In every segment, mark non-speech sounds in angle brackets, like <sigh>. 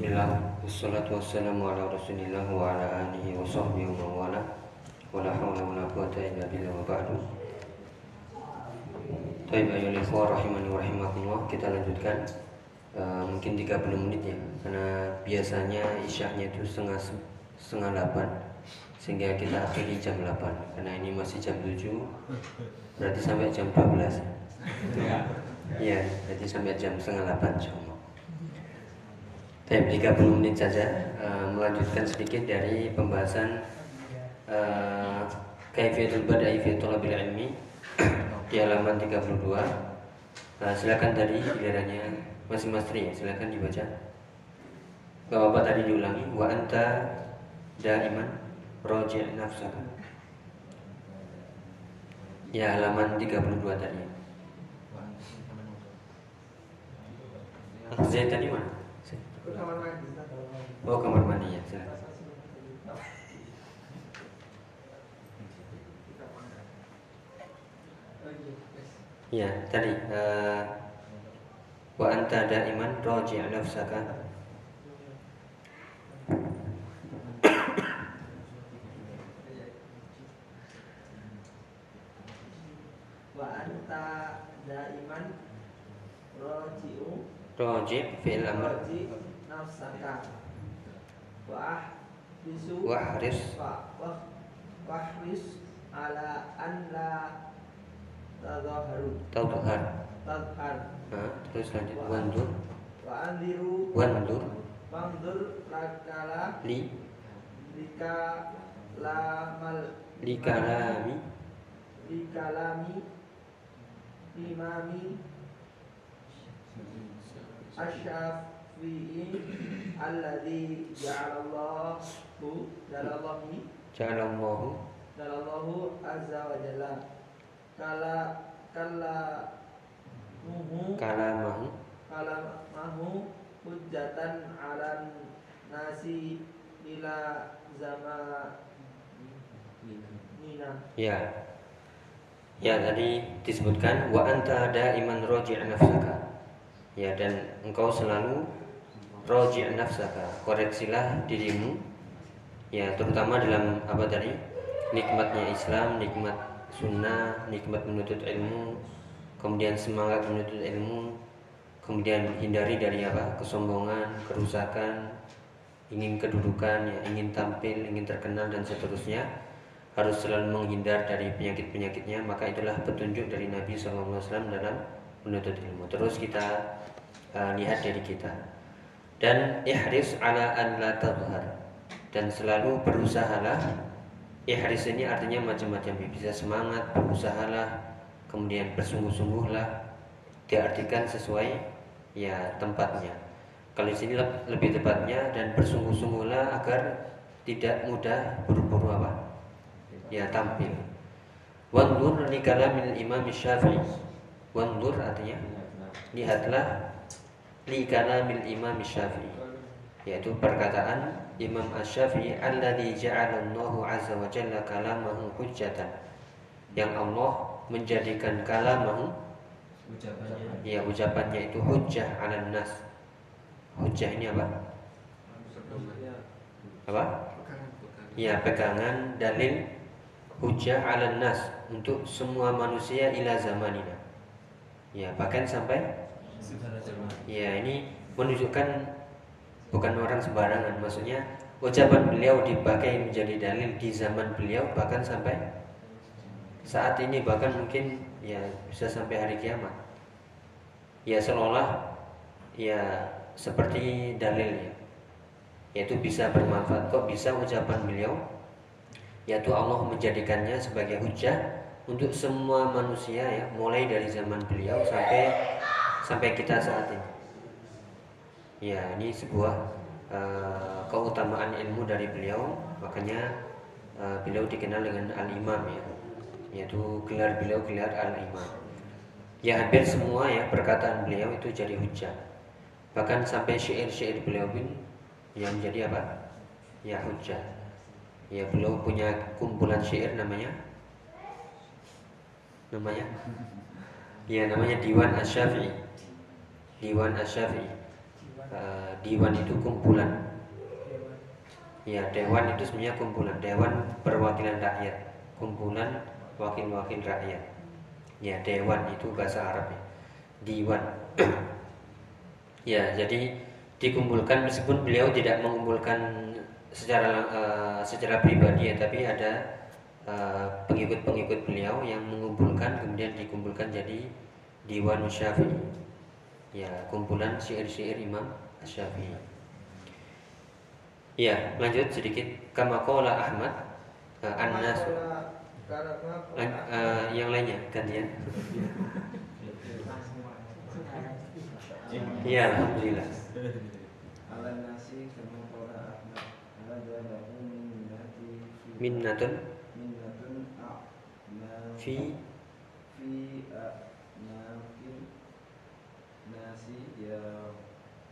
Bismillah. Wassalatu wassalamu ala rasulillah wa ala alihi wa sahbihi wa mawala Wa la hawla wa la quwata illa billah wa ba'du. Taib ayol ikhwah rahimani wa rahimakumullah. Kita lanjutkan uh, Mungkin 30 menit ya. Karena biasanya isyahnya itu setengah setengah 8 Sehingga kita akhiri jam 8 Karena ini masih jam 7 Berarti sampai jam 12 Iya, berarti sampai jam setengah 8 insya Baik, 30 menit saja uh, melanjutkan sedikit dari pembahasan uh, Kaifiyatul Bada'i fi Thalabil Ilmi di halaman 32. Uh, silakan tadi gilirannya Mas Tri, silakan dibaca. Bapak-bapak tadi diulangi wa anta daiman roji' nafsaka. Ya halaman 32 tadi. Zaid tadi mana? Oh kamar mandi ya. Ya tadi uh, wa anta daiman raji' nafsaka. Wa anta daiman raji'u raji' fi'il amr. raji nafsaka wa ahrisu wa haris. wa wa wahris ala an la tadhaharu. Tadhhar tadhhar nah, terus lanjut wandur. Wa andiru. Wandur. Wandur lakala li. lika lamal li kalami likalami. Imami alladhi ja'alallahu ja'alallahi ja'alallahu. ja'alallahu azza wa jalla. Kala kala muhu kalamahu. Kalamahu hujjatan ala nasi ila zaman nina ya. Ya tadi disebutkan wa anta daiman roji' nafsaka. Ya dan engkau selalu roji' nafsaka koreksilah dirimu ya terutama dalam apa tadi nikmatnya Islam nikmat sunnah nikmat menuntut ilmu kemudian semangat menuntut ilmu kemudian hindari dari apa kesombongan kerusakan ingin kedudukan ya ingin tampil ingin terkenal dan seterusnya harus selalu menghindar dari penyakit-penyakitnya maka itulah petunjuk dari Nabi SAW dalam menuntut ilmu. Terus kita uh, lihat dari kita dan ihris ala an la tadhhar. Dan selalu berusahalah. Ihris ini artinya macam-macam. Bisa semangat berusahalah kemudian bersungguh-sungguhlah. Diartikan sesuai ya tempatnya. Kalau di sini lebih tepatnya dan bersungguh-sungguhlah agar tidak mudah buru-buru apa? Ya tampil. Wandur li kalamil Imam Syafi'i. Wandur artinya lihatlah li kalamil Imam Syafi'i yaitu perkataan Imam Asy-Syafi'i alladzi ja'ala Allahu 'azza wa jalla kalamahu hujjatan. Yang Allah menjadikan kalamahu ucapannya. Ya ucapannya itu hujjah 'alan nas. Hujjah ini apa? Apa? Ya pegangan dalil hujjah 'alan nas untuk semua manusia ila zamanina. Ya bahkan sampai ya ini menunjukkan bukan orang sembarangan. Maksudnya ucapan beliau dipakai menjadi dalil di zaman beliau bahkan sampai saat ini bahkan mungkin ya bisa sampai hari kiamat. Ya seolah ya seperti dalil ya. Yaitu bisa bermanfaat. Kok bisa ucapan beliau? Yaitu Allah menjadikannya sebagai hujah untuk semua manusia ya. Mulai dari zaman beliau sampai sampai kita saat ini Ya, ini sebuah uh, keutamaan ilmu dari beliau, makanya uh, beliau dikenal dengan al-imam ya, yaitu gelar beliau gelar al-imam. Ya hampir semua ya perkataan beliau itu jadi hujah. Bahkan sampai syair-syair beliau pun yang menjadi apa? Ya hujah. Ya beliau punya kumpulan syair namanya namanya ya namanya Diwan Asy-Syafi'i. Diwan Asy-Syafi'i uh, diwan itu kumpulan. Ya dewan itu sebenarnya kumpulan. Dewan perwakilan rakyat. Kumpulan wakil-wakil rakyat. Ya dewan itu bahasa Arab ya. diwan. <clears throat> Ya jadi dikumpulkan meskipun beliau tidak mengumpulkan secara uh, secara pribadi ya tapi ada eh, pengikut-pengikut uh, beliau yang mengumpulkan kemudian dikumpulkan jadi Diwan Syafi'i ya kumpulan syair-syair Imam Syafi'i. Ya lanjut sedikit. Kama qala Ahmad uh, An-Nas uh, yang lainnya gantian. Iya, <laughs> alhamdulillah. minnatun minnatun fi fi nakin nasi ya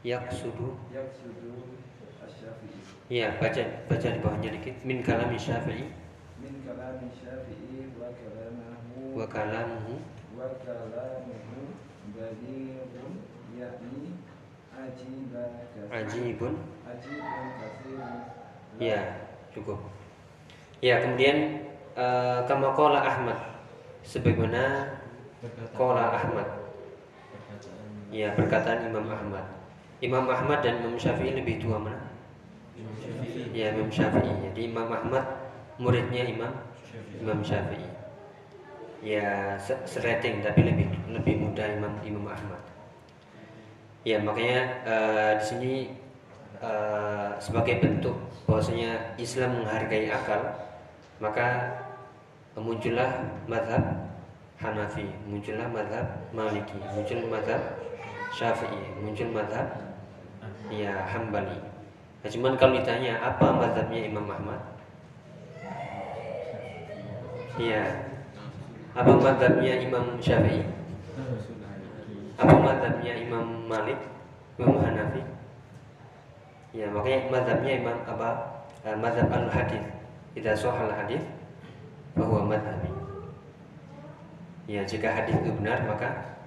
yaksudu yaksudu asy-syafi'i. Ya baca baca di bawahnya dikit. Min kalam syafi'i. Min kalam syafi'i wa kalamahu. Wa kalamuhu. Wa kalamuhu balighun yakni ajibun ajibun. Ajibun kasirun. Ya cukup. Ya kemudian uh, kama kola Ahmad. Sebagaimana kola Ahmad. Ya perkataan Imam Ahmad. Imam Ahmad dan Imam Syafi'i lebih tua mana? Ya Imam Syafi'i. Jadi Imam Ahmad muridnya Imam Imam Syafi'i. Ya serating tapi lebih lebih muda Imam Imam Ahmad. Ya makanya uh, di sini uh, sebagai bentuk bahwasanya Islam menghargai akal maka muncullah madhab Hanafi, muncullah madhab Maliki, muncul madhab Syafi'i, muncul madhab ya Hambali. Nah, cuman kalau ditanya apa madhabnya Imam Ahmad? Ya, apa madhabnya Imam Syafi'i? Apa madhabnya Imam Malik, Imam Hanafi? Ya, makanya madhabnya Imam apa? Uh, madhab al-hadis tidak sohal hadis bahwa madhabi. Ya jika hadis itu benar maka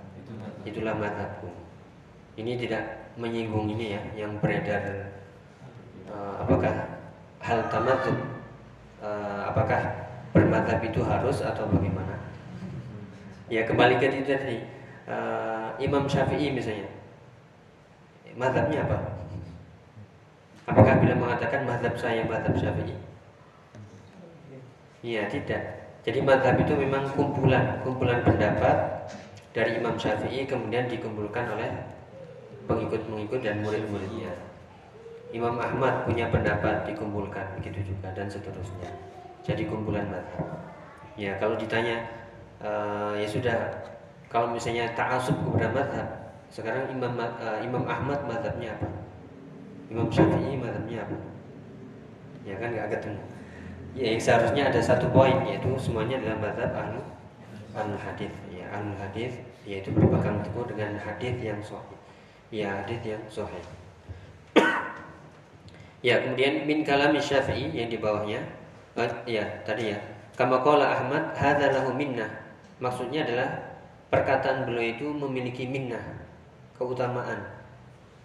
itulah madhabku. Ini tidak menyinggung ini ya yang beredar uh, apakah hal tamatub uh, apakah bermadhab itu harus atau bagaimana? Ya kembali ke itu tadi uh, Imam Syafi'i misalnya madhabnya apa? Apakah bila mengatakan madhab saya madhab Syafi'i Iya tidak. Jadi madhab itu memang kumpulan kumpulan pendapat dari Imam Syafi'i kemudian dikumpulkan oleh pengikut-pengikut dan murid-muridnya. Imam Ahmad punya pendapat dikumpulkan begitu juga dan seterusnya. Jadi kumpulan madhab. Ya kalau ditanya uh, ya sudah kalau misalnya ta'asub kepada madhab sekarang Imam uh, Imam Ahmad madhabnya apa? Imam Syafi'i madhabnya apa? Ya kan nggak ketemu ya yang seharusnya ada satu poin yaitu semuanya dalam mazhab ahlu ahlu hadis ya ahlu hadis yaitu berpegang teguh dengan hadis yang sahih ya hadis yang sahih. <coughs> Ya kemudian min kalam syafi'i yang di bawahnya. Uh, ya tadi ya. Kama qala Ahmad hadza lahu minnah. Maksudnya adalah perkataan beliau itu memiliki minnah keutamaan.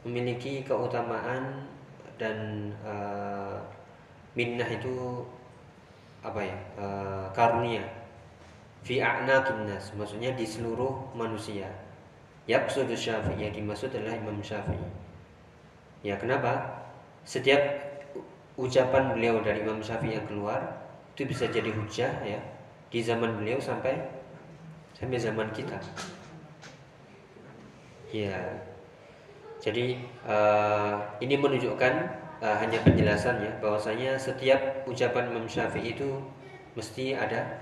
Memiliki keutamaan dan uh, minnah itu apa ya? Uh, karunia. Fi a'naqin nas maksudnya di seluruh manusia yaqsudu syafi'i yang dimaksud adalah Imam Syafi'i. Ya kenapa? Setiap ucapan beliau dari Imam Syafi'i yang keluar itu bisa jadi hujah ya di zaman beliau sampai sampai zaman kita. Ya. Jadi uh, ini menunjukkan uh, hanya penjelasan ya bahwasanya setiap ucapan Imam Syafi'i itu mesti ada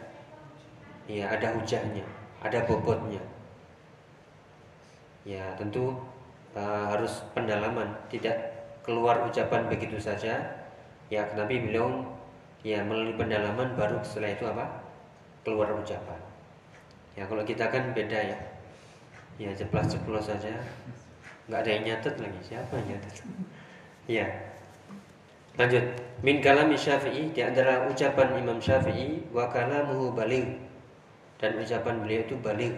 ya ada hujahnya, ada bobotnya. Ya, tentu uh, harus pendalaman, tidak keluar ucapan begitu saja. Ya, tapi beliau ya melalui pendalaman baru setelah itu apa? keluar ucapan. Ya, kalau kita kan beda ya. Ya, ceplas-ceplos saja. nggak ada yang nyatet lagi. Siapa yang nyatet? Ya, Lanjut. Min kalam Syafi'i di antara ucapan Imam Syafi'i wa kalamuhu baligh. Dan ucapan beliau itu baligh.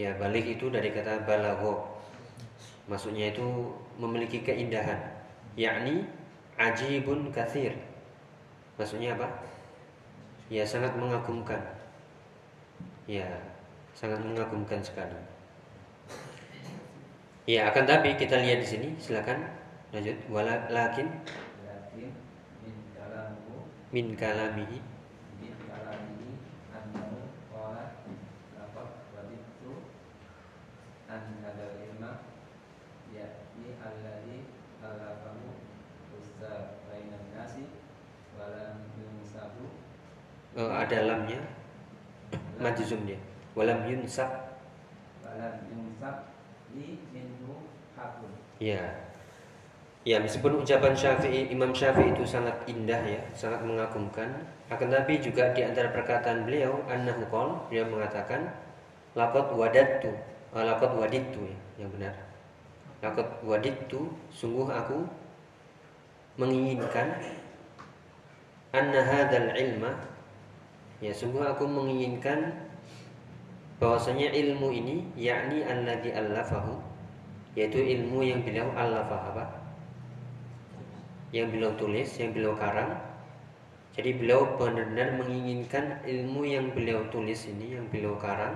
Ya, baligh itu dari kata balagho. Maksudnya itu memiliki keindahan, yakni ajibun kathir. Maksudnya apa? Ya sangat mengagumkan. Ya, sangat mengagumkan sekali. Ya, akan tapi kita lihat di sini, silakan lanjut. Walakin min kalamihi min kalamihi annahu qala laqad wadittu an hadal ilma yakni alladhi alafahu usta bainan nasi walam yunsabu oh, ada lamnya majzum dia. Walam yunsab walam yunsab li minhu hakun Ya. Ya, meskipun ucapan Syafi'i, Imam Syafi'i itu sangat indah ya, sangat mengagumkan, akan tapi juga di antara perkataan beliau, annahu qol, beliau mengatakan laqad wadattu, uh, laqad wadittu ya, yang benar. Laqad wadittu, sungguh aku menginginkan anna hadzal ilma ya sungguh aku menginginkan bahwasanya ilmu ini yakni alladzi allafahu yaitu ilmu yang beliau allafah apa? yang beliau tulis, yang beliau karang. Jadi beliau benar-benar menginginkan ilmu yang beliau tulis ini, yang beliau karang,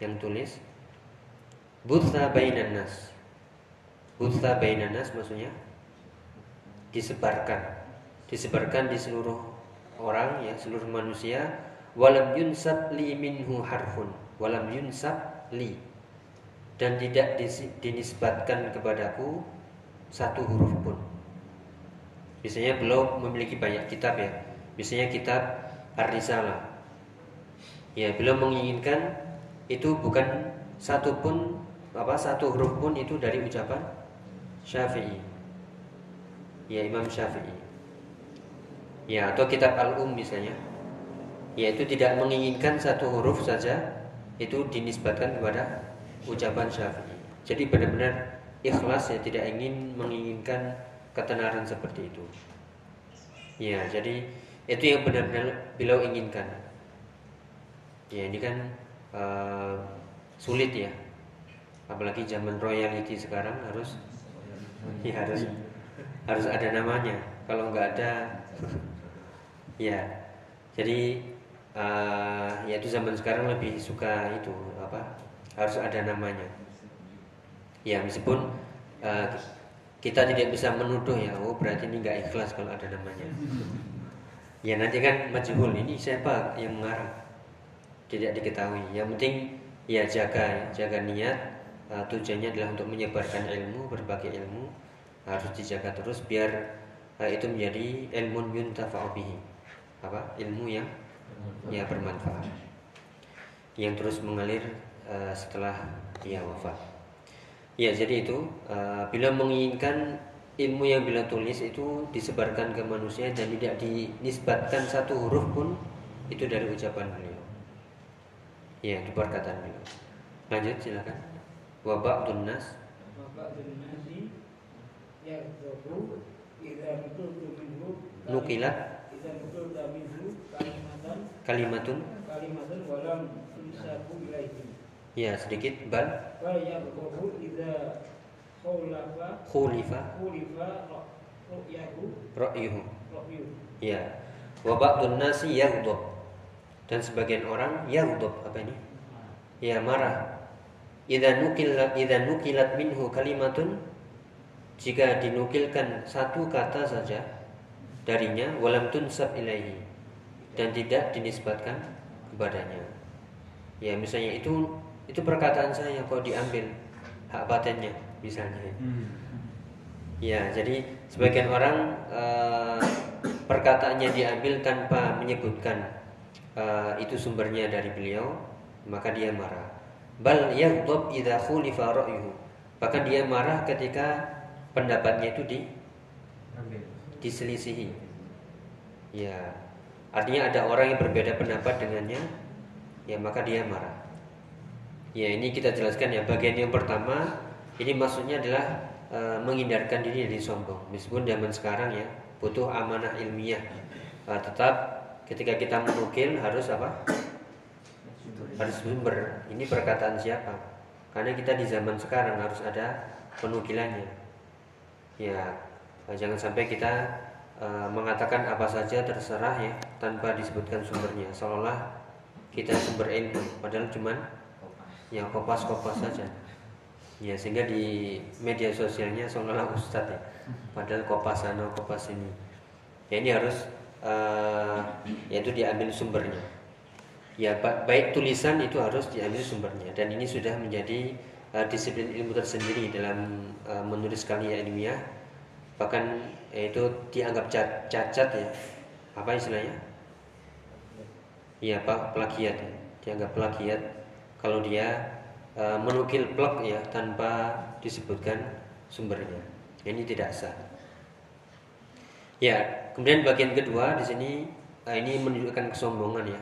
yang tulis. Butha bainan nas. Butha bainan nas maksudnya disebarkan. Disebarkan di seluruh orang ya, seluruh manusia. Walam yunsab li minhu harfun. Walam yunsab li. Dan tidak dinisbatkan kepadaku satu huruf pun Biasanya beliau memiliki banyak kitab ya. Biasanya kitab Ar-Risalah. Ya, beliau menginginkan itu bukan satu pun apa satu huruf pun itu dari ucapan Syafi'i. Ya, Imam Syafi'i. Ya, atau kitab Al-Um misalnya. Yaitu tidak menginginkan satu huruf saja itu dinisbatkan kepada ucapan Syafi'i. Jadi benar-benar ikhlas ya tidak ingin menginginkan ketenaran seperti itu. Ya, jadi itu yang benar-benar beliau inginkan. Ya, ini kan uh, sulit ya. Apalagi zaman royalty sekarang harus ya harus harus ada namanya. Kalau nggak ada ya. Jadi uh, ya itu zaman sekarang lebih suka itu apa? Harus ada namanya. Ya, meskipun uh, kita tidak bisa menuduh ya oh berarti ini nggak ikhlas kalau ada namanya ya nanti kan majhul ini siapa yang mengarang tidak diketahui yang penting ya jaga jaga niat uh, tujuannya adalah untuk menyebarkan ilmu berbagai ilmu harus dijaga terus biar uh, itu menjadi ilmu yuntafa'u bihi apa ilmu yang ya bermanfaat yang terus mengalir uh, setelah ia wafat Ya, jadi itu uh, bila menginginkan ilmu yang bila tulis itu disebarkan ke manusia dan tidak dinisbatkan satu huruf pun itu dari ucapan beliau. Ya, itu perkataan beliau. Lanjut silakan. Wa ba'dun nas nukilat kalimatun kalimatun walam Ya sedikit bal. Bal yaqulu idza khulafa khulifa khulifa ra'yuhu ra'yuhu. Ya. Wa ba'dun nasi yaghdab. Dan sebagian orang yaghdab apa ini? Ya marah. Idza nukilat idza nukilat minhu kalimatun jika dinukilkan satu kata saja darinya walam tunsab ilaihi dan tidak dinisbatkan kepadanya. Ya misalnya itu itu perkataan saya kok diambil hak patennya misalnya hmm. ya jadi sebagian orang uh, perkataannya diambil tanpa menyebutkan uh, itu sumbernya dari beliau maka dia marah bal yaghdab idza khulifa ra'yuhu bahkan dia marah ketika pendapatnya itu di diselisihi ya artinya ada orang yang berbeda pendapat dengannya ya maka dia marah Ya ini kita jelaskan ya bagian yang pertama ini maksudnya adalah e, menghindarkan diri dari sombong. Meskipun zaman sekarang ya butuh amanah ilmiah. E, tetap ketika kita menukil harus apa? Harus sumber. Ini perkataan siapa? Karena kita di zaman sekarang harus ada penukilannya. Ya, jangan sampai kita uh, mengatakan apa saja terserah ya tanpa disebutkan sumbernya. Seolah kita sumber ilmu, padahal cuman ya kopas-kopas saja. Ya, sehingga di media sosialnya seolah-olah ustadz ya. Padahal kopas sana, kopas ini. Ya ini harus uh, yaitu diambil sumbernya. Ya baik tulisan itu harus diambil sumbernya dan ini sudah menjadi uh, disiplin ilmu tersendiri dalam uh, menulis karya ilmiah bahkan ya, itu dianggap cacat ya. Apa istilahnya? Iya pak plagiat. Dianggap plagiat. Kalau dia uh, menukil plug ya tanpa disebutkan sumbernya. Ini tidak sah. Ya kemudian bagian kedua di sini uh, ini menunjukkan kesombongan ya.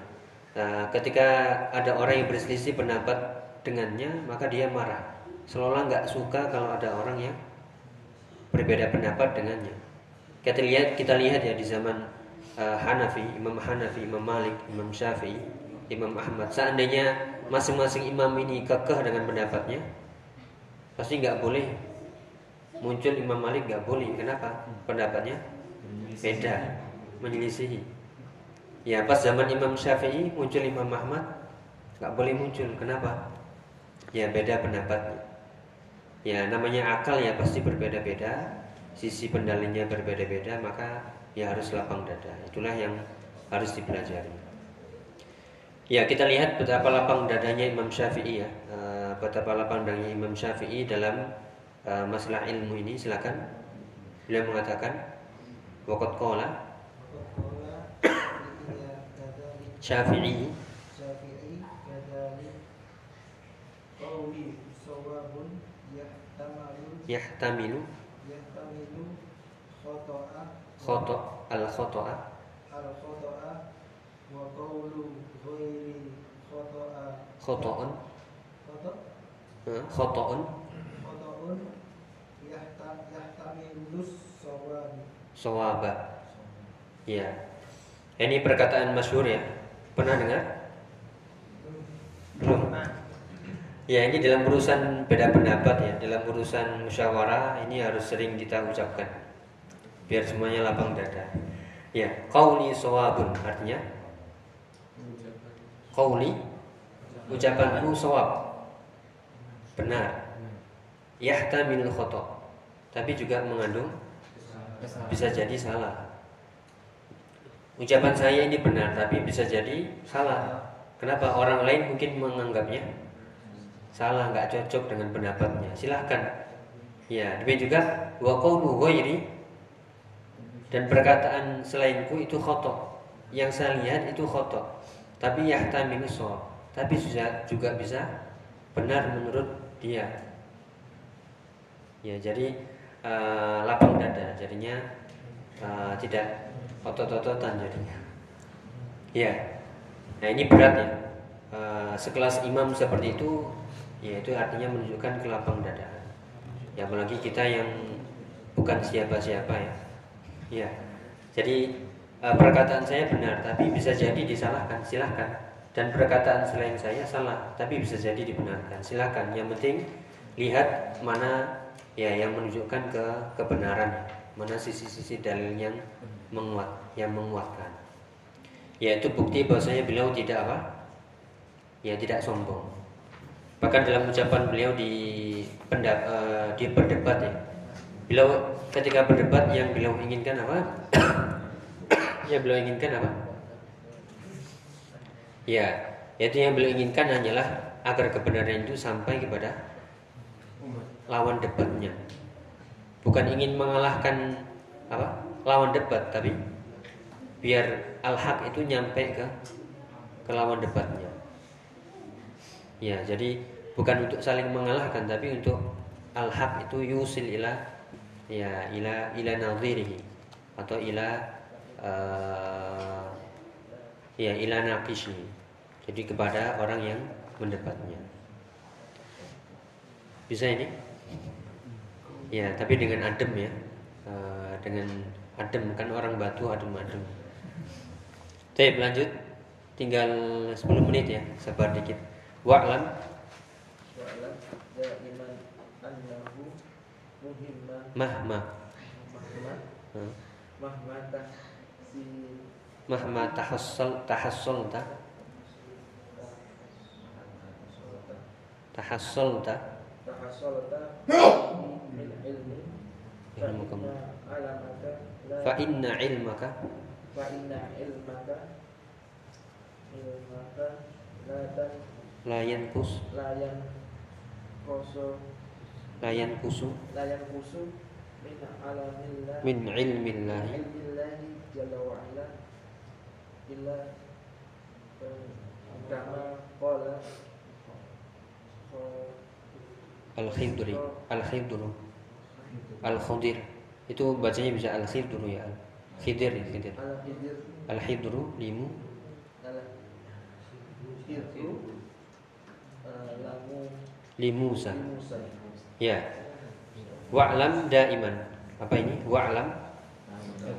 Nah, ketika ada orang yang berselisih pendapat dengannya, maka dia marah. Seolah nggak suka kalau ada orang yang berbeda pendapat dengannya. Kita lihat, kita lihat ya di zaman uh, Hanafi, Imam Hanafi, Imam Malik, Imam Syafi'i, Imam Ahmad. Seandainya masing-masing imam ini kekeh dengan pendapatnya, pasti nggak boleh muncul Imam Malik nggak boleh. Kenapa? Pendapatnya beda, menyelisihi. Ya pas zaman Imam Syafi'i muncul Imam Ahmad nggak boleh muncul. Kenapa? Ya beda pendapatnya. Ya namanya akal ya pasti berbeda-beda. Sisi pendalinya berbeda-beda maka ya harus lapang dada. Itulah yang harus dipelajari. Ya kita lihat betapa lapang dadanya Imam Syafi'i ya. Uh, betapa lapang dadanya Imam Syafi'i dalam uh, masalah ilmu ini. Silakan. Beliau mengatakan, Wakat kola <coughs> Syafi'i Syafi'i Yahtamilu. Yahtamilu Khoto'a Khoto al khoto'a Al khoto'a Wa qawlu ghairi khoto'a Khoto'un. Khoto' Khoto'un. Khoto'un Yahtam Yahtamilus sawabi. Sawaba. Ya Ini perkataan masyhur ya. Pernah dengar? Belum. Ya ini dalam urusan beda pendapat ya, dalam urusan musyawarah ini harus sering kita ucapkan biar semuanya lapang dada. Ya, qauli sawabun artinya qauli ucapanku sawab benar. Yahtamil khoto tapi juga mengandung bisa jadi salah. Ucapan saya ini benar tapi bisa jadi salah. Kenapa orang lain mungkin menganggapnya salah, nggak cocok dengan pendapatnya? Silahkan. Ya, demikian juga wa qawlu ghairi dan perkataan selainku itu khotok. Yang saya lihat itu khotok. Tapi yahtamilu shawab. Tapi juga bisa benar menurut dia. Ya, jadi uh, lapang dada. Jadinya uh, tidak otot-ototan jadinya. Ya, nah ini berat ya. E, sekelas imam seperti itu, ya itu artinya menunjukkan kelapang dada. Ya apalagi kita yang bukan siapa-siapa ya. Ya, jadi e, perkataan saya benar, tapi bisa jadi disalahkan. Silahkan. Dan perkataan selain saya salah, tapi bisa jadi dibenarkan. Silahkan. Yang penting lihat mana ya yang menunjukkan ke kebenaran, mana sisi-sisi dalil yang menguat yang menguatkan yaitu bukti bahwasanya beliau tidak apa ya tidak sombong bahkan dalam ucapan beliau di pendap, uh, di berdebat ya. Beliau ketika berdebat yang beliau inginkan apa? <coughs> Yang beliau inginkan apa? Ya yaitu yang beliau inginkan hanyalah agar kebenaran itu sampai kepada lawan debatnya. Bukan ingin mengalahkan apa? Lawan debat tapi biar al-haq itu nyampe ke ke lawan debatnya. Ya, jadi bukan untuk saling mengalahkan tapi untuk al-haq itu yusil ila ya ila ila nadhirihi atau ila uh, ya ila naqishi. Jadi kepada orang yang mendebatnya. Bisa ini? Ya, tapi dengan adem ya. Uh, dengan adem kan orang batu adem-adem. Oke, lanjut. Tinggal 10 menit ya, sabar dikit. Wa'lam Wa'lam da'iman annahu muhimmah mahma. Mahma. Hmm. mahma si mahma tahassal tahassalta. Tahassalta. Tahassolta min ilmi. Fa Yarhamukum. inna alamaka la fa inna ilmaka. Fa inna ilmaka. Ilmaka la tan la yanqus la yan koso. La yanqusu la yan kusu. Min alamillah min ilmillahi ilmillahi jalla wa ala. Illa kama qala. Al-khidri al-khidru al-khadir itu bacanya bisa al-khidru ya. Khidir ya, khidir al-khidru limu. Al-hidu limusa. Musa ya. Wa'lam daiman. Apa ini? Wa'lam.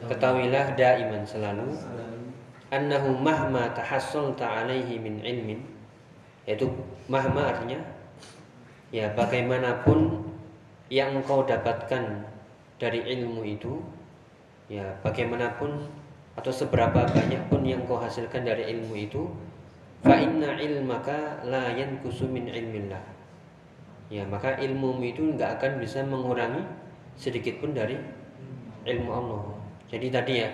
Ketahuilah daiman selalu. Annahu mahma tahassalta alaihi min ilmin. Yaitu mahma artinya ya bagaimanapun yang engkau dapatkan dari ilmu itu ya bagaimanapun atau seberapa banyak pun yang engkau hasilkan dari ilmu itu fa inna ilmaka la yankusu min ilmillah. Ya maka ilmumu itu nggak akan bisa mengurangi sedikit pun dari ilmu Allah. Jadi tadi ya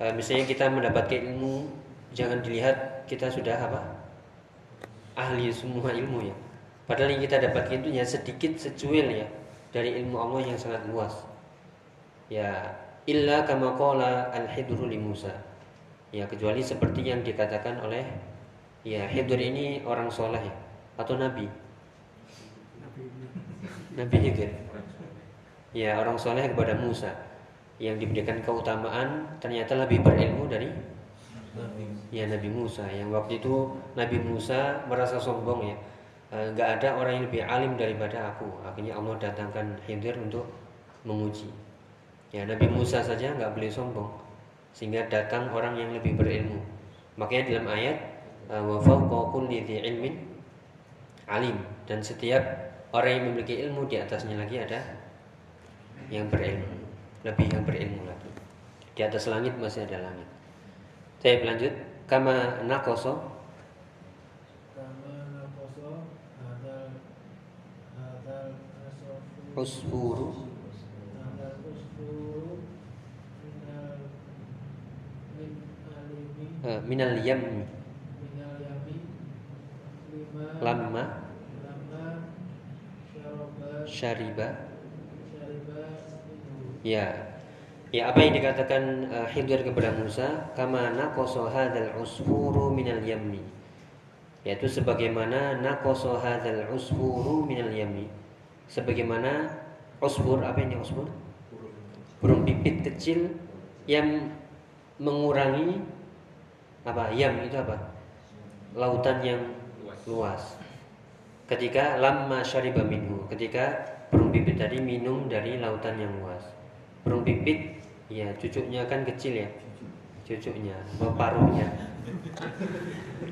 eh, misalnya kita mendapatkan ilmu jangan dilihat kita sudah apa? Ahli semua ilmu ya. Padahal yang kita dapatkan itu ya sedikit secuil ya dari ilmu Allah yang sangat luas. Ya illa kama qala al-hidru li Musa. Ya kecuali seperti yang dikatakan oleh ya Hidr ini orang soleh ya? Atau nabi? Nabi. Hidr ya orang soleh kepada Musa. Yang diberikan keutamaan ternyata lebih berilmu dari ya Nabi Musa. Yang waktu itu Nabi Musa merasa sombong ya. Eh, nggak ada orang yang lebih alim daripada aku. Akhirnya Allah datangkan Khidir untuk menguji. Ya Nabi Musa saja nggak boleh sombong sehingga datang orang yang lebih berilmu. Makanya dalam ayat wa fawqa kulli dhi ilmin alim. Dan setiap orang yang memiliki ilmu di atasnya lagi ada yang berilmu. Lebih yang berilmu lagi. Di atas langit masih ada langit. Saya lanjut kama nakoso usfuru usfuru minal min alimi eh, minal yam minal yami lima lama. Syariba. Ya. Ya apa yang dikatakan uh, Khidir kepada Musa? Kama nakoso hadzal usfuru minal yammi. Yaitu sebagaimana nakoso hadzal usfuru minal yammi. Sebagaimana usfur apa ini usfur? Burung pipit kecil yang mengurangi apa? Yam itu apa? Lautan yang luas. Ketika lama syariba minhu ketika burung pipit tadi minum dari lautan yang luas. Burung pipit ya cucuknya kan kecil ya. Cucuknya paruhnya.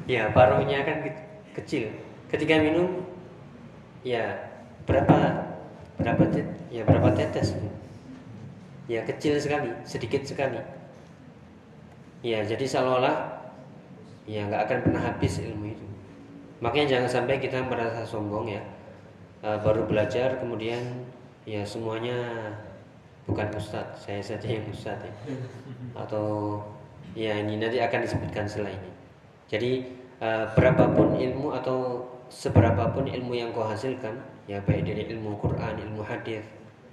Ya paruhnya kan ke- kecil. Ketika minum ya berapa berapa tet- ya berapa tetes ya kecil sekali sedikit sekali. Ya jadi seolah-olah ya nggak akan pernah habis ilmu itu makanya jangan sampai kita merasa sombong ya. Eh, baru belajar kemudian ya semuanya bukan ustadz saya saja yang ustadz ya. Atau ya ini nanti akan disebutkan ini. Jadi eh, berapapun ilmu atau seberapapun ilmu yang kau hasilkan ya baik dari ilmu Quran ilmu hadis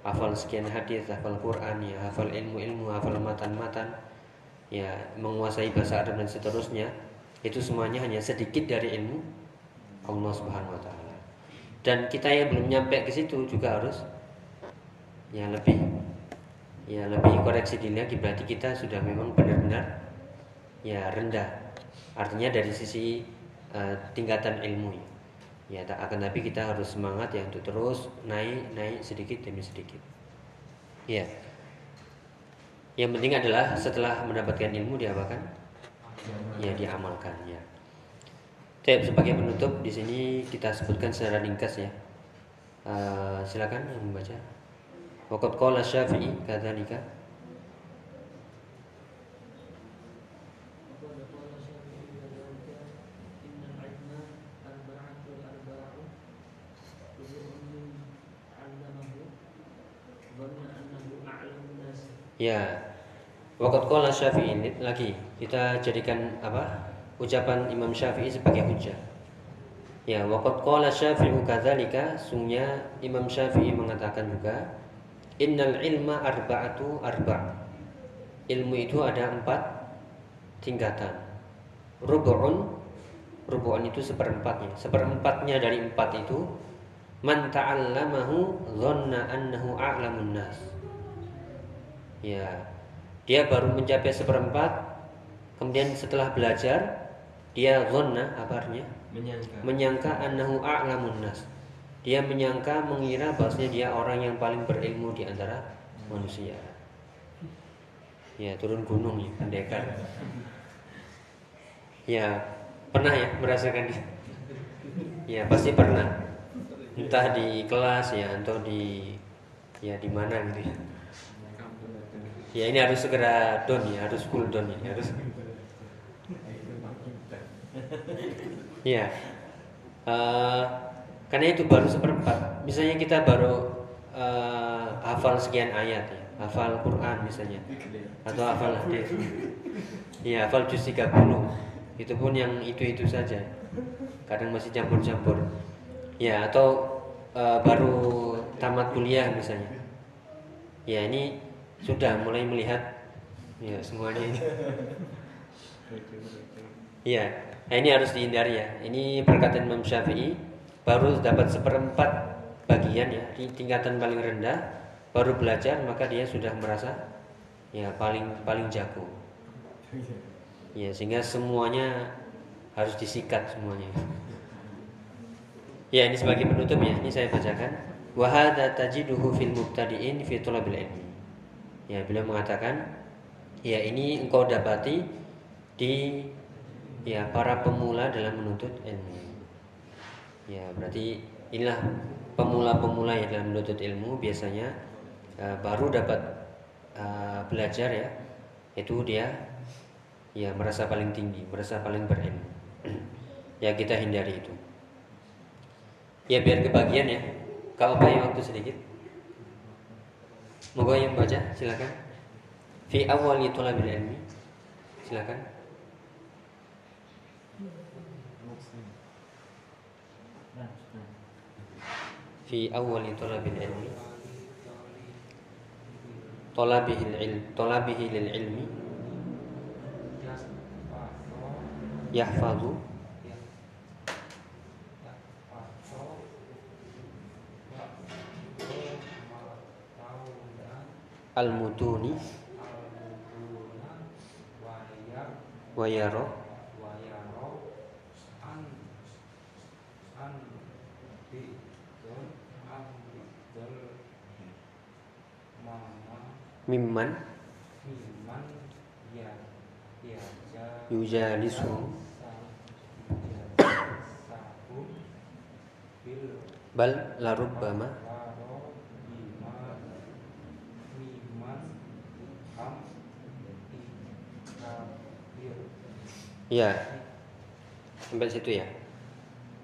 hafal sekian hadis hafal Quran ya hafal ilmu-ilmu hafal matan-matan ya menguasai bahasa Arab dan seterusnya itu semuanya hanya sedikit dari ilmu Allah Subhanahu wa taala. Dan kita yang belum nyampe ke situ juga harus ya lebih ya lebih koreksi diri lagi berarti kita sudah memang benar-benar ya rendah. Artinya dari sisi eh, tingkatan ilmu ya tak akan tapi kita harus semangat ya untuk terus naik naik sedikit demi sedikit. Ya. Yang penting adalah setelah mendapatkan ilmu diapakan? Ya diamalkan ya. Oke, sebagai penutup di sini kita sebutkan secara ringkas ya. Uh, silakan yang membaca. Waqat qala Syafi'i kadzalika. Ya. Wakat kola Syafi'i lagi kita jadikan apa? Ucapan Imam Syafi'i sebagai hujjah. Ya, waqad qala Syafi'u kadzalika, sungguhnya Imam Syafi'i mengatakan juga innal ilma arba'atu arba'. Ilmu itu ada empat tingkatan. Rubu'un Rubu'un itu seperempatnya. Seperempatnya dari empat itu man ta'allamahu dhanna annahu a'lamun nas. Ya, dia baru mencapai seperempat, kemudian setelah belajar, dia zonna apa artinya? Menyangka. Menyangka annahu a'lamun nas. Dia menyangka mengira bahwasanya dia orang yang paling berilmu di antara manusia. Ya, turun gunung ya, pendekar. Ya, pernah ya merasakan di Ya, pasti pernah. Entah di kelas ya atau di ya di mana gitu ya. Ya ini harus segera down ya, harus cool down ini, harus. Ya, Eh, karena itu baru seperempat. Misalnya kita baru eh, hafal sekian ayat ya, hafal Quran misalnya, atau hafal hadis. Ya, hafal juz 30. Itu pun yang itu-itu saja. Kadang masih campur-campur. Ya, atau eh, baru tamat kuliah misalnya. Ya, ini sudah mulai melihat ya semuanya ini. Iya, nah ini harus dihindari ya. Ini perkataan Imam Syafi'i baru dapat seperempat bagian ya di tingkatan paling rendah baru belajar maka dia sudah merasa ya paling paling jago. Ya sehingga semuanya harus disikat semuanya. Ya ini sebagai penutup ya. Ini saya bacakan. Wahada tajiduhu fil mubtadi'in fi thalabil ilmi. Ya beliau mengatakan ya ini engkau dapati di ya para pemula dalam menuntut ilmu. Ya, berarti inilah pemula-pemula yang dalam menuntut ilmu biasanya uh, baru dapat uh, belajar ya. Itu dia ya merasa paling tinggi, merasa paling berilmu. <clears throat> ya kita hindari itu. Ya biar kebagian ya. Kalau banyak waktu sedikit. Moga yang baca silakan. Fi awali thalabil ilmi. Silakan. في أول طلب العلم. طلبه العلم. طلبه للعلم. يحفظ. المتون. ويرى. Mimman. Yujalisu bal larubbama ya. Sampai situ ya.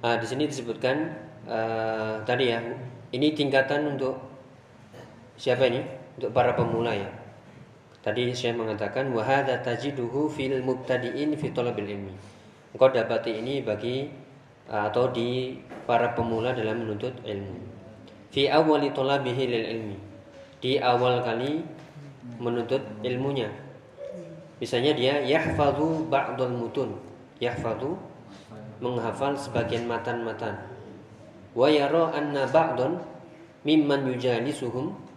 Ah, di sini disebutkan eh, tadi ya ini tingkatan untuk siapa ini untuk para pemula ya. Tadi saya mengatakan wahada tajiduhu fil mubtadiin fi talabil ilmi. Engkau dapati ini bagi atau di para pemula dalam menuntut ilmu. Fi awali talabihi lil ilmi. Di awal kali menuntut ilmunya. Misalnya dia yahfadhu ba'dul mutun. Yahfadhu menghafal sebagian matan-matan. Wa yara anna ba'dun mimman yujalisuhum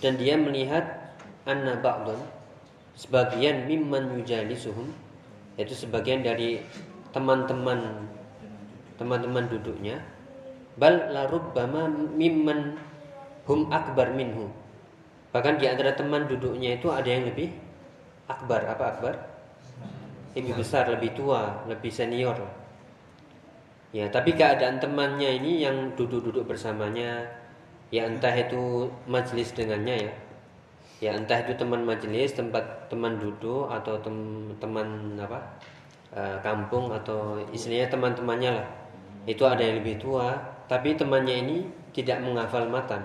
dan dia melihat anna ba'dun sebagian mimman yujalisuhum yaitu sebagian dari teman-teman teman-teman duduknya bal la rubbama mimman hum akbar minhu. Bahkan di antara teman duduknya itu ada yang lebih akbar. Apa akbar? Lebih besar lebih tua lebih senior. Ya tapi keadaan temannya ini yang duduk-duduk bersamanya ya entah itu majelis dengannya ya. Ya entah itu teman majelis tempat teman duduk atau tem, teman apa e, kampung atau istilahnya teman-temannya lah. Itu ada yang lebih tua tapi temannya ini tidak menghafal matan.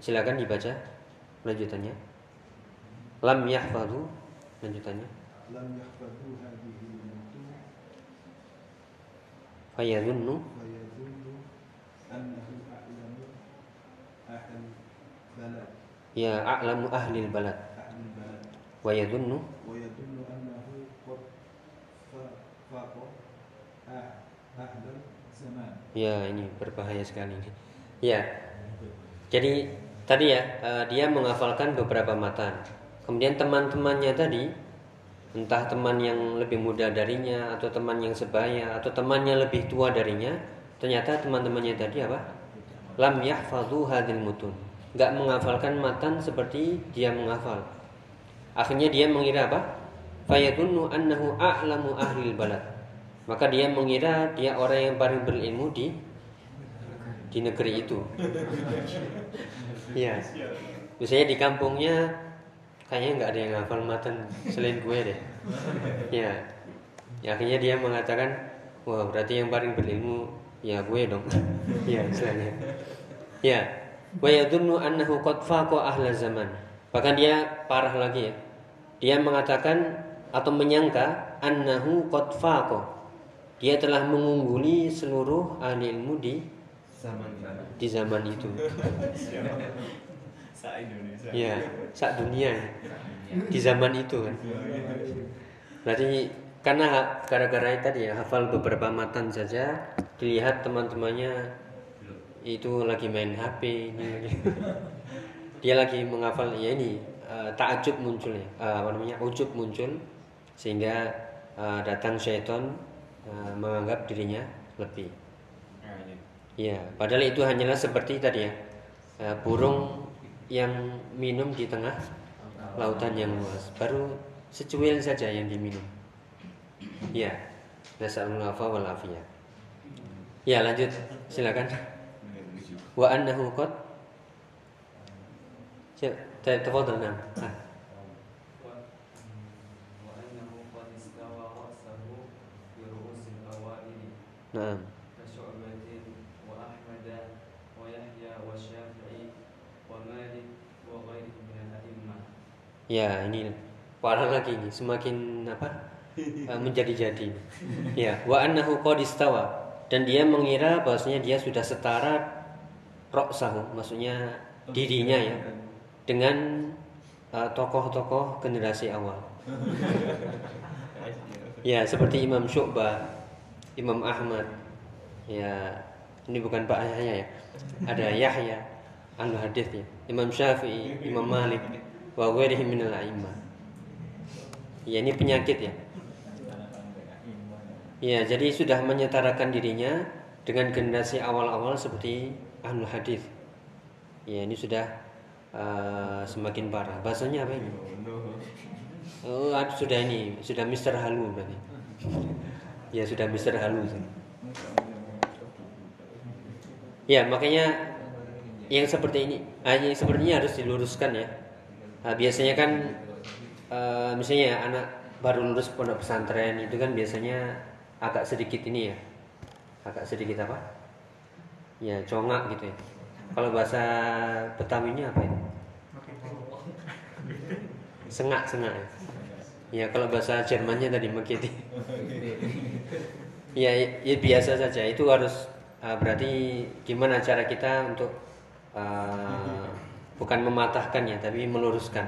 Silakan dibaca lanjutannya. Lam yahfadu lanjutannya. Lam yahfadu hadhihi fayadhunnu. Fayadhunnu annahu ya a'lamu ahli balad. Wa wa annahu qad faqa ah, zaman. Ya ini berbahaya sekali ini. Ya. Jadi tadi ya eh, dia menghafalkan beberapa matan. Kemudian teman-temannya tadi entah teman yang lebih muda darinya atau teman yang sebaya atau temannya lebih tua darinya ternyata teman-temannya tadi apa? Lam yahfazu hadil mutun. Enggak menghafalkan matan seperti dia menghafal. Akhirnya dia mengira apa? Fayadunnu annahu a'lamu ahlil balad. Maka dia mengira dia orang yang paling berilmu di di negeri itu. Iya. Misalnya di kampungnya kayaknya nggak ada yang hafal matan selain gue deh. Ya. ya. Akhirnya dia mengatakan, wah berarti yang paling berilmu ya gue dong. ya istilahnya. Ya. Wa annahu qad faqa ahla zaman. Bahkan dia parah lagi ya. Dia mengatakan atau menyangka annahu qad faqa. Dia telah mengungguli seluruh ahli ilmu di Zaman di zaman itu. <laughs> Sa Indonesia. Ya, sak dunia di zaman itu kan. Berarti karena gara-gara tadi ya hafal beberapa matan saja dilihat teman-temannya itu lagi main HP ini <laughs> dia lagi menghafal ya ini eh, takjub muncul ya eh, apa namanya ujub muncul sehingga eh, datang syaitan eh, menganggap dirinya lebih. Ya, padahal itu hanyalah seperti tadi ya, eh, burung yang minum di tengah lautan yang luas. Baru secuil saja yang diminum. Ya, wal afiyah. Ya, lanjut. Silakan Wa annahu qad Tafadhal nam. Ah, وأنه قد استوى رأسه برؤوس الأوائل Naam. كشعبة وأحمد ويحيى والشافعي ومالك وغيره من الأئمة Ya, ini parah lagi ini, semakin apa? <laughs> eh, menjadi-jadi. Ya, wa annahu qad istawa dan dia mengira bahwasanya dia sudah setara roksahu, maksudnya dirinya ya dengan eh, tokoh-tokoh generasi awal. <laughs> Ya, seperti Imam Syu'bah, Imam Ahmad. Ya, ini bukan Pak Yahya ya. Ada <laughs> Yahya al hadis ya. Imam Syafi'i, Imam Malik, wa ghairihi minal a'immah. Ya, ini penyakit ya. Ya, jadi sudah menyetarakan dirinya dengan generasi awal-awal seperti ahlul hadis. Ya, ini sudah eh, semakin parah. Bahasanya apa ini? Oh, sudah ini, sudah Mister Halu berarti. ya, sudah Mister Halu. Ya, makanya yang seperti ini, ah, yang seperti ini harus diluruskan ya. Nah, biasanya kan eh, misalnya anak baru lulus pondok pesantren itu kan biasanya agak sedikit ini ya. Agak sedikit apa? Ya, congak gitu ya. Kalau bahasa Betawinya apa ini? Sengak, sengak. ya. Ya, kalau bahasa Jermannya tadi makiti. ya, ya biasa saja. Itu harus uh, berarti gimana cara kita untuk uh, bukan mematahkan ya, tapi meluruskan.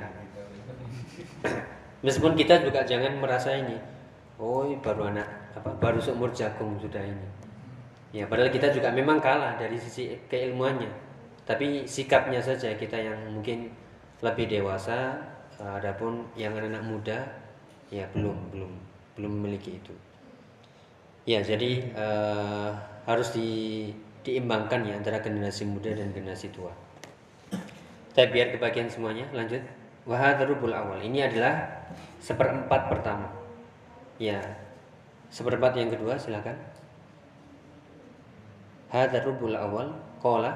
Meskipun kita juga jangan merasa ini, oh baru anak apa baru seumur jagung sudah ini. Ya, padahal kita juga memang kalah dari sisi keilmuannya. Tapi sikapnya saja kita yang mungkin lebih dewasa, uh, adapun yang anak-anak muda ya belum belum belum memiliki itu. Ya, jadi eh, harus di, diimbangkan ya antara generasi muda dan generasi tua. Saya biar kebagian semuanya, lanjut. Wahadrubul awal. Ini adalah seperempat pertama. Ya. Seperempat yang kedua silakan. Hadza rubul awal kola.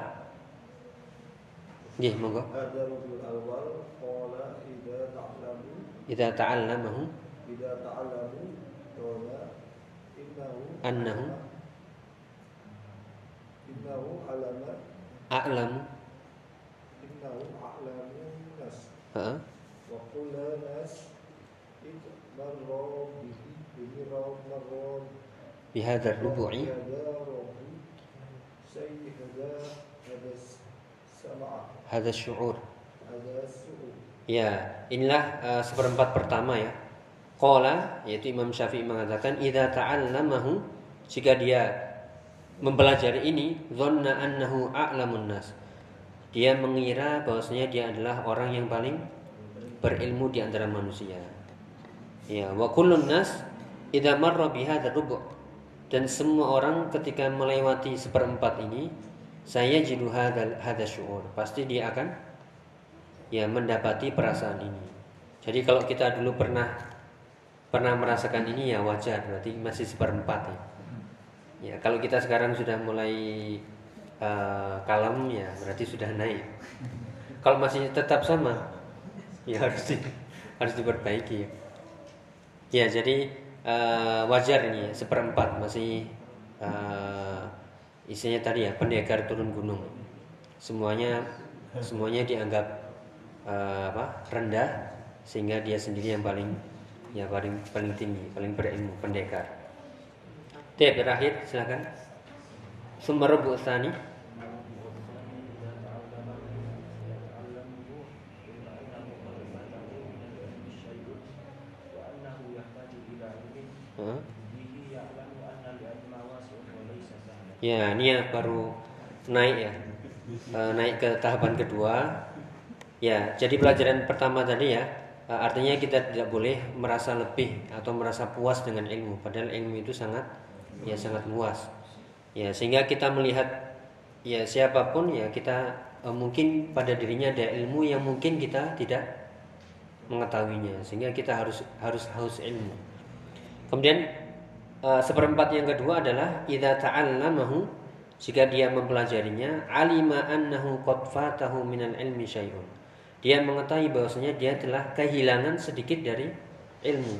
Nggih monggo. Hadza awal qala ta'allamahu idza ta'lamu qala innahu annahu innahu alama a'lamu innahu a'lamu nas. Heeh. Wa nas marra bihi marra bihadza rubu'i ربي سيد هذا هذا سمع hadzal syu'ur. هذا سوء Ya, inilah uh, seperempat pertama ya. Qala yaitu Imam Syafi'i mengatakan idza ta'allamahu jika dia mempelajari ini dhanna annahu a'lamun nas. Dia mengira bahwasanya dia adalah orang yang paling berilmu di antara manusia. Ya, wa kullun nas idza marra bihadzal rubu' dan semua orang ketika melewati seperempat ini saya jidu hadzal hadzal syu'ur. Pasti dia akan ya mendapati perasaan ini. Jadi kalau kita dulu pernah pernah merasakan ini ya wajar, berarti masih seperempat ya. Ya kalau kita sekarang sudah mulai eh, kalem ya berarti sudah naik. Kalau masih tetap sama, ya harus di, harus diperbaiki. Ya jadi eh, wajar ini seperempat masih eh, isinya tadi ya pendekar turun gunung. Semuanya semuanya dianggap eh, apa rendah sehingga dia sendiri yang paling ya paling paling tinggi paling berilmu pendekar. Tep terakhir silakan. Sumber rubu Heeh. Ya, ini ya baru naik ya. Eh, naik ke tahapan kedua. Ya, jadi pelajaran pertama tadi ya, eh, artinya kita tidak boleh merasa lebih atau merasa puas dengan ilmu, padahal ilmu itu sangat ya sangat luas. Ya, sehingga kita melihat ya siapa pun ya kita eh, mungkin pada dirinya ada ilmu yang mungkin kita tidak mengetahuinya, sehingga kita harus harus haus ilmu. Kemudian eh, seperempat yang kedua adalah idza ta'allamahu jika dia mempelajarinya alima annahu qad fatahu minal ilmi syai'un. Dia mengetahui bahwasanya dia telah kehilangan sedikit dari ilmu.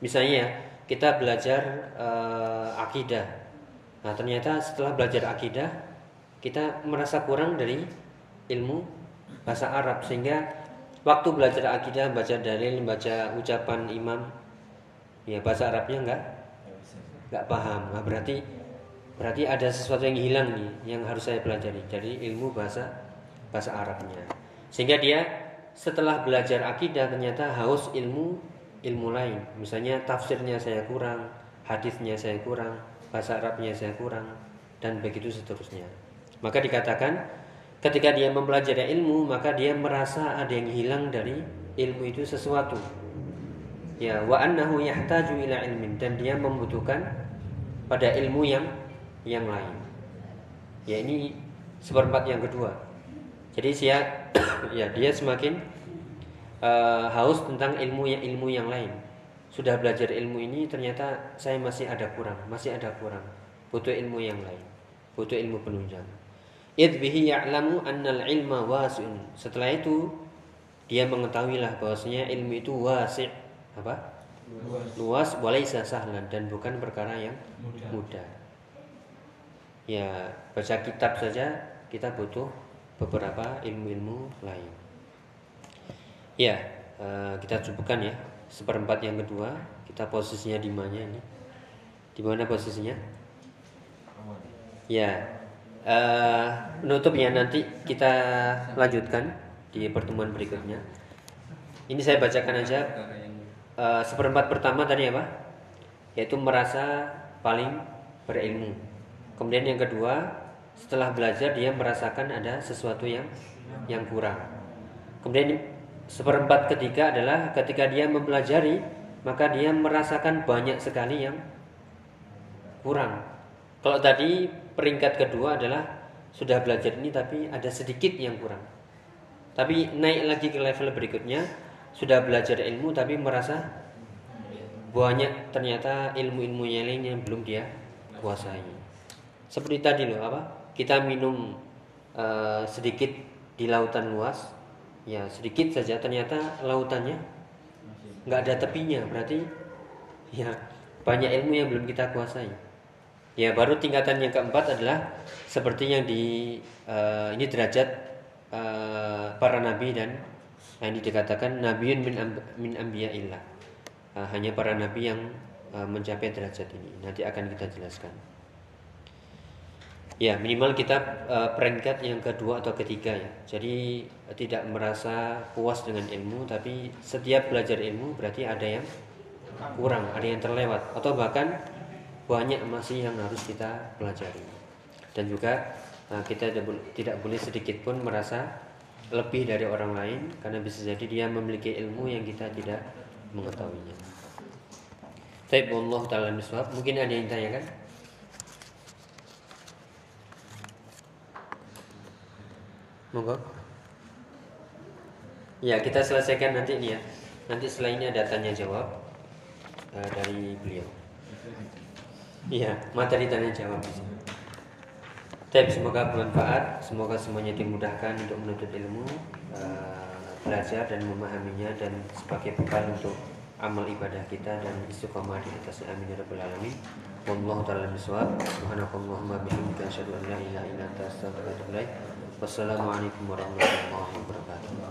Misalnya ya, kita belajar eh, akidah. Nah, ternyata setelah belajar akidah kita merasa kurang dari ilmu bahasa Arab sehingga waktu belajar akidah, baca dalil, baca ucapan imam ya bahasa Arabnya enggak? Nggak paham. Nah, berarti berarti ada sesuatu yang hilang nih yang harus saya pelajari. Jadi ilmu bahasa bahasa Arabnya. Sehingga dia setelah belajar akidah ternyata haus ilmu ilmu lain. Misalnya tafsirnya saya kurang hadisnya saya kurang bahasa Arabnya saya kurang dan begitu seterusnya. Maka dikatakan ketika dia mempelajari ilmu maka dia merasa ada yang hilang dari ilmu itu sesuatu ya wa annahu yahtaju ila ilmin. Dan dia membutuhkan pada ilmu yang yang lain. Ya ini seperempat yang kedua. Jadi saya <coughs> ya dia semakin uh, haus tentang ilmu yang ilmu yang lain. Sudah belajar ilmu ini ternyata saya masih ada kurang masih ada kurang. Butuh ilmu yang lain butuh ilmu penunjang. Id bihi ya'lamu annal ilma wasi'un. Setelah itu dia mengetahuilah bahwasanya ilmu itu wasi' apa luas walaysa sahlan dan bukan perkara yang mudah. Ya, baca kitab saja kita butuh beberapa ilmu-ilmu lain. Ya, eh, kita cukupkan ya seperempat yang kedua. Kita posisinya di mana ini? Di mana posisinya? Ya, eh, penutupnya nanti kita lanjutkan di pertemuan berikutnya. Ini saya bacakan aja Eh, seperempat pertama tadi apa? Yaitu merasa paling berilmu. Kemudian yang kedua, setelah belajar dia merasakan ada sesuatu yang yang kurang. Kemudian seperempat ketiga adalah ketika dia mempelajari, maka dia merasakan banyak sekali yang kurang. Kalau tadi peringkat kedua adalah sudah belajar ini tapi ada sedikit yang kurang. Tapi naik lagi ke level berikutnya, sudah belajar ilmu tapi merasa banyak ternyata ilmu-ilmu yang lain yang belum dia kuasai. Seperti tadi loh apa? Kita minum uh, sedikit di lautan luas, ya sedikit saja ternyata lautannya nggak ada tepinya, berarti ya banyak ilmu yang belum kita kuasai. Ya baru tingkatan yang keempat adalah seperti yang di eh, ini derajat eh, para nabi dan yang dikatakan nabiun min amb, min. Eh, hanya para nabi yang eh, mencapai derajat ini. Nanti akan kita jelaskan. Ya minimal kita eh, peringkat yang kedua atau ketiga ya. Jadi tidak merasa puas dengan ilmu, tapi setiap belajar ilmu berarti ada yang kurang, ada yang terlewat, atau bahkan banyak masih yang harus kita pelajari. Dan juga kita tidak boleh sedikit pun merasa lebih dari orang lain, karena bisa jadi dia memiliki ilmu yang kita tidak mengetahuinya. Tapi Allah taala miswab, mungkin ada yang tanyakan? Monggo. Ya, kita selesaikan nanti ini ya. Nanti setelah ini ada tanya jawab eh, dari beliau. Iya, materi tanya jawab Tapi semoga bermanfaat, semoga semuanya dimudahkan untuk menuntut ilmu, eh, belajar dan memahaminya dan sebagai bekal untuk amal ibadah kita dan istiqomah di atasnya amin ya rabbal alamin. Wallahu taala bisawab. Subhanakallahumma bihamdika asyhadu an la ilaha illa anta astaghfiruka wa atubu ilaik. Wassalamualaikum warahmatullahi wabarakatuh.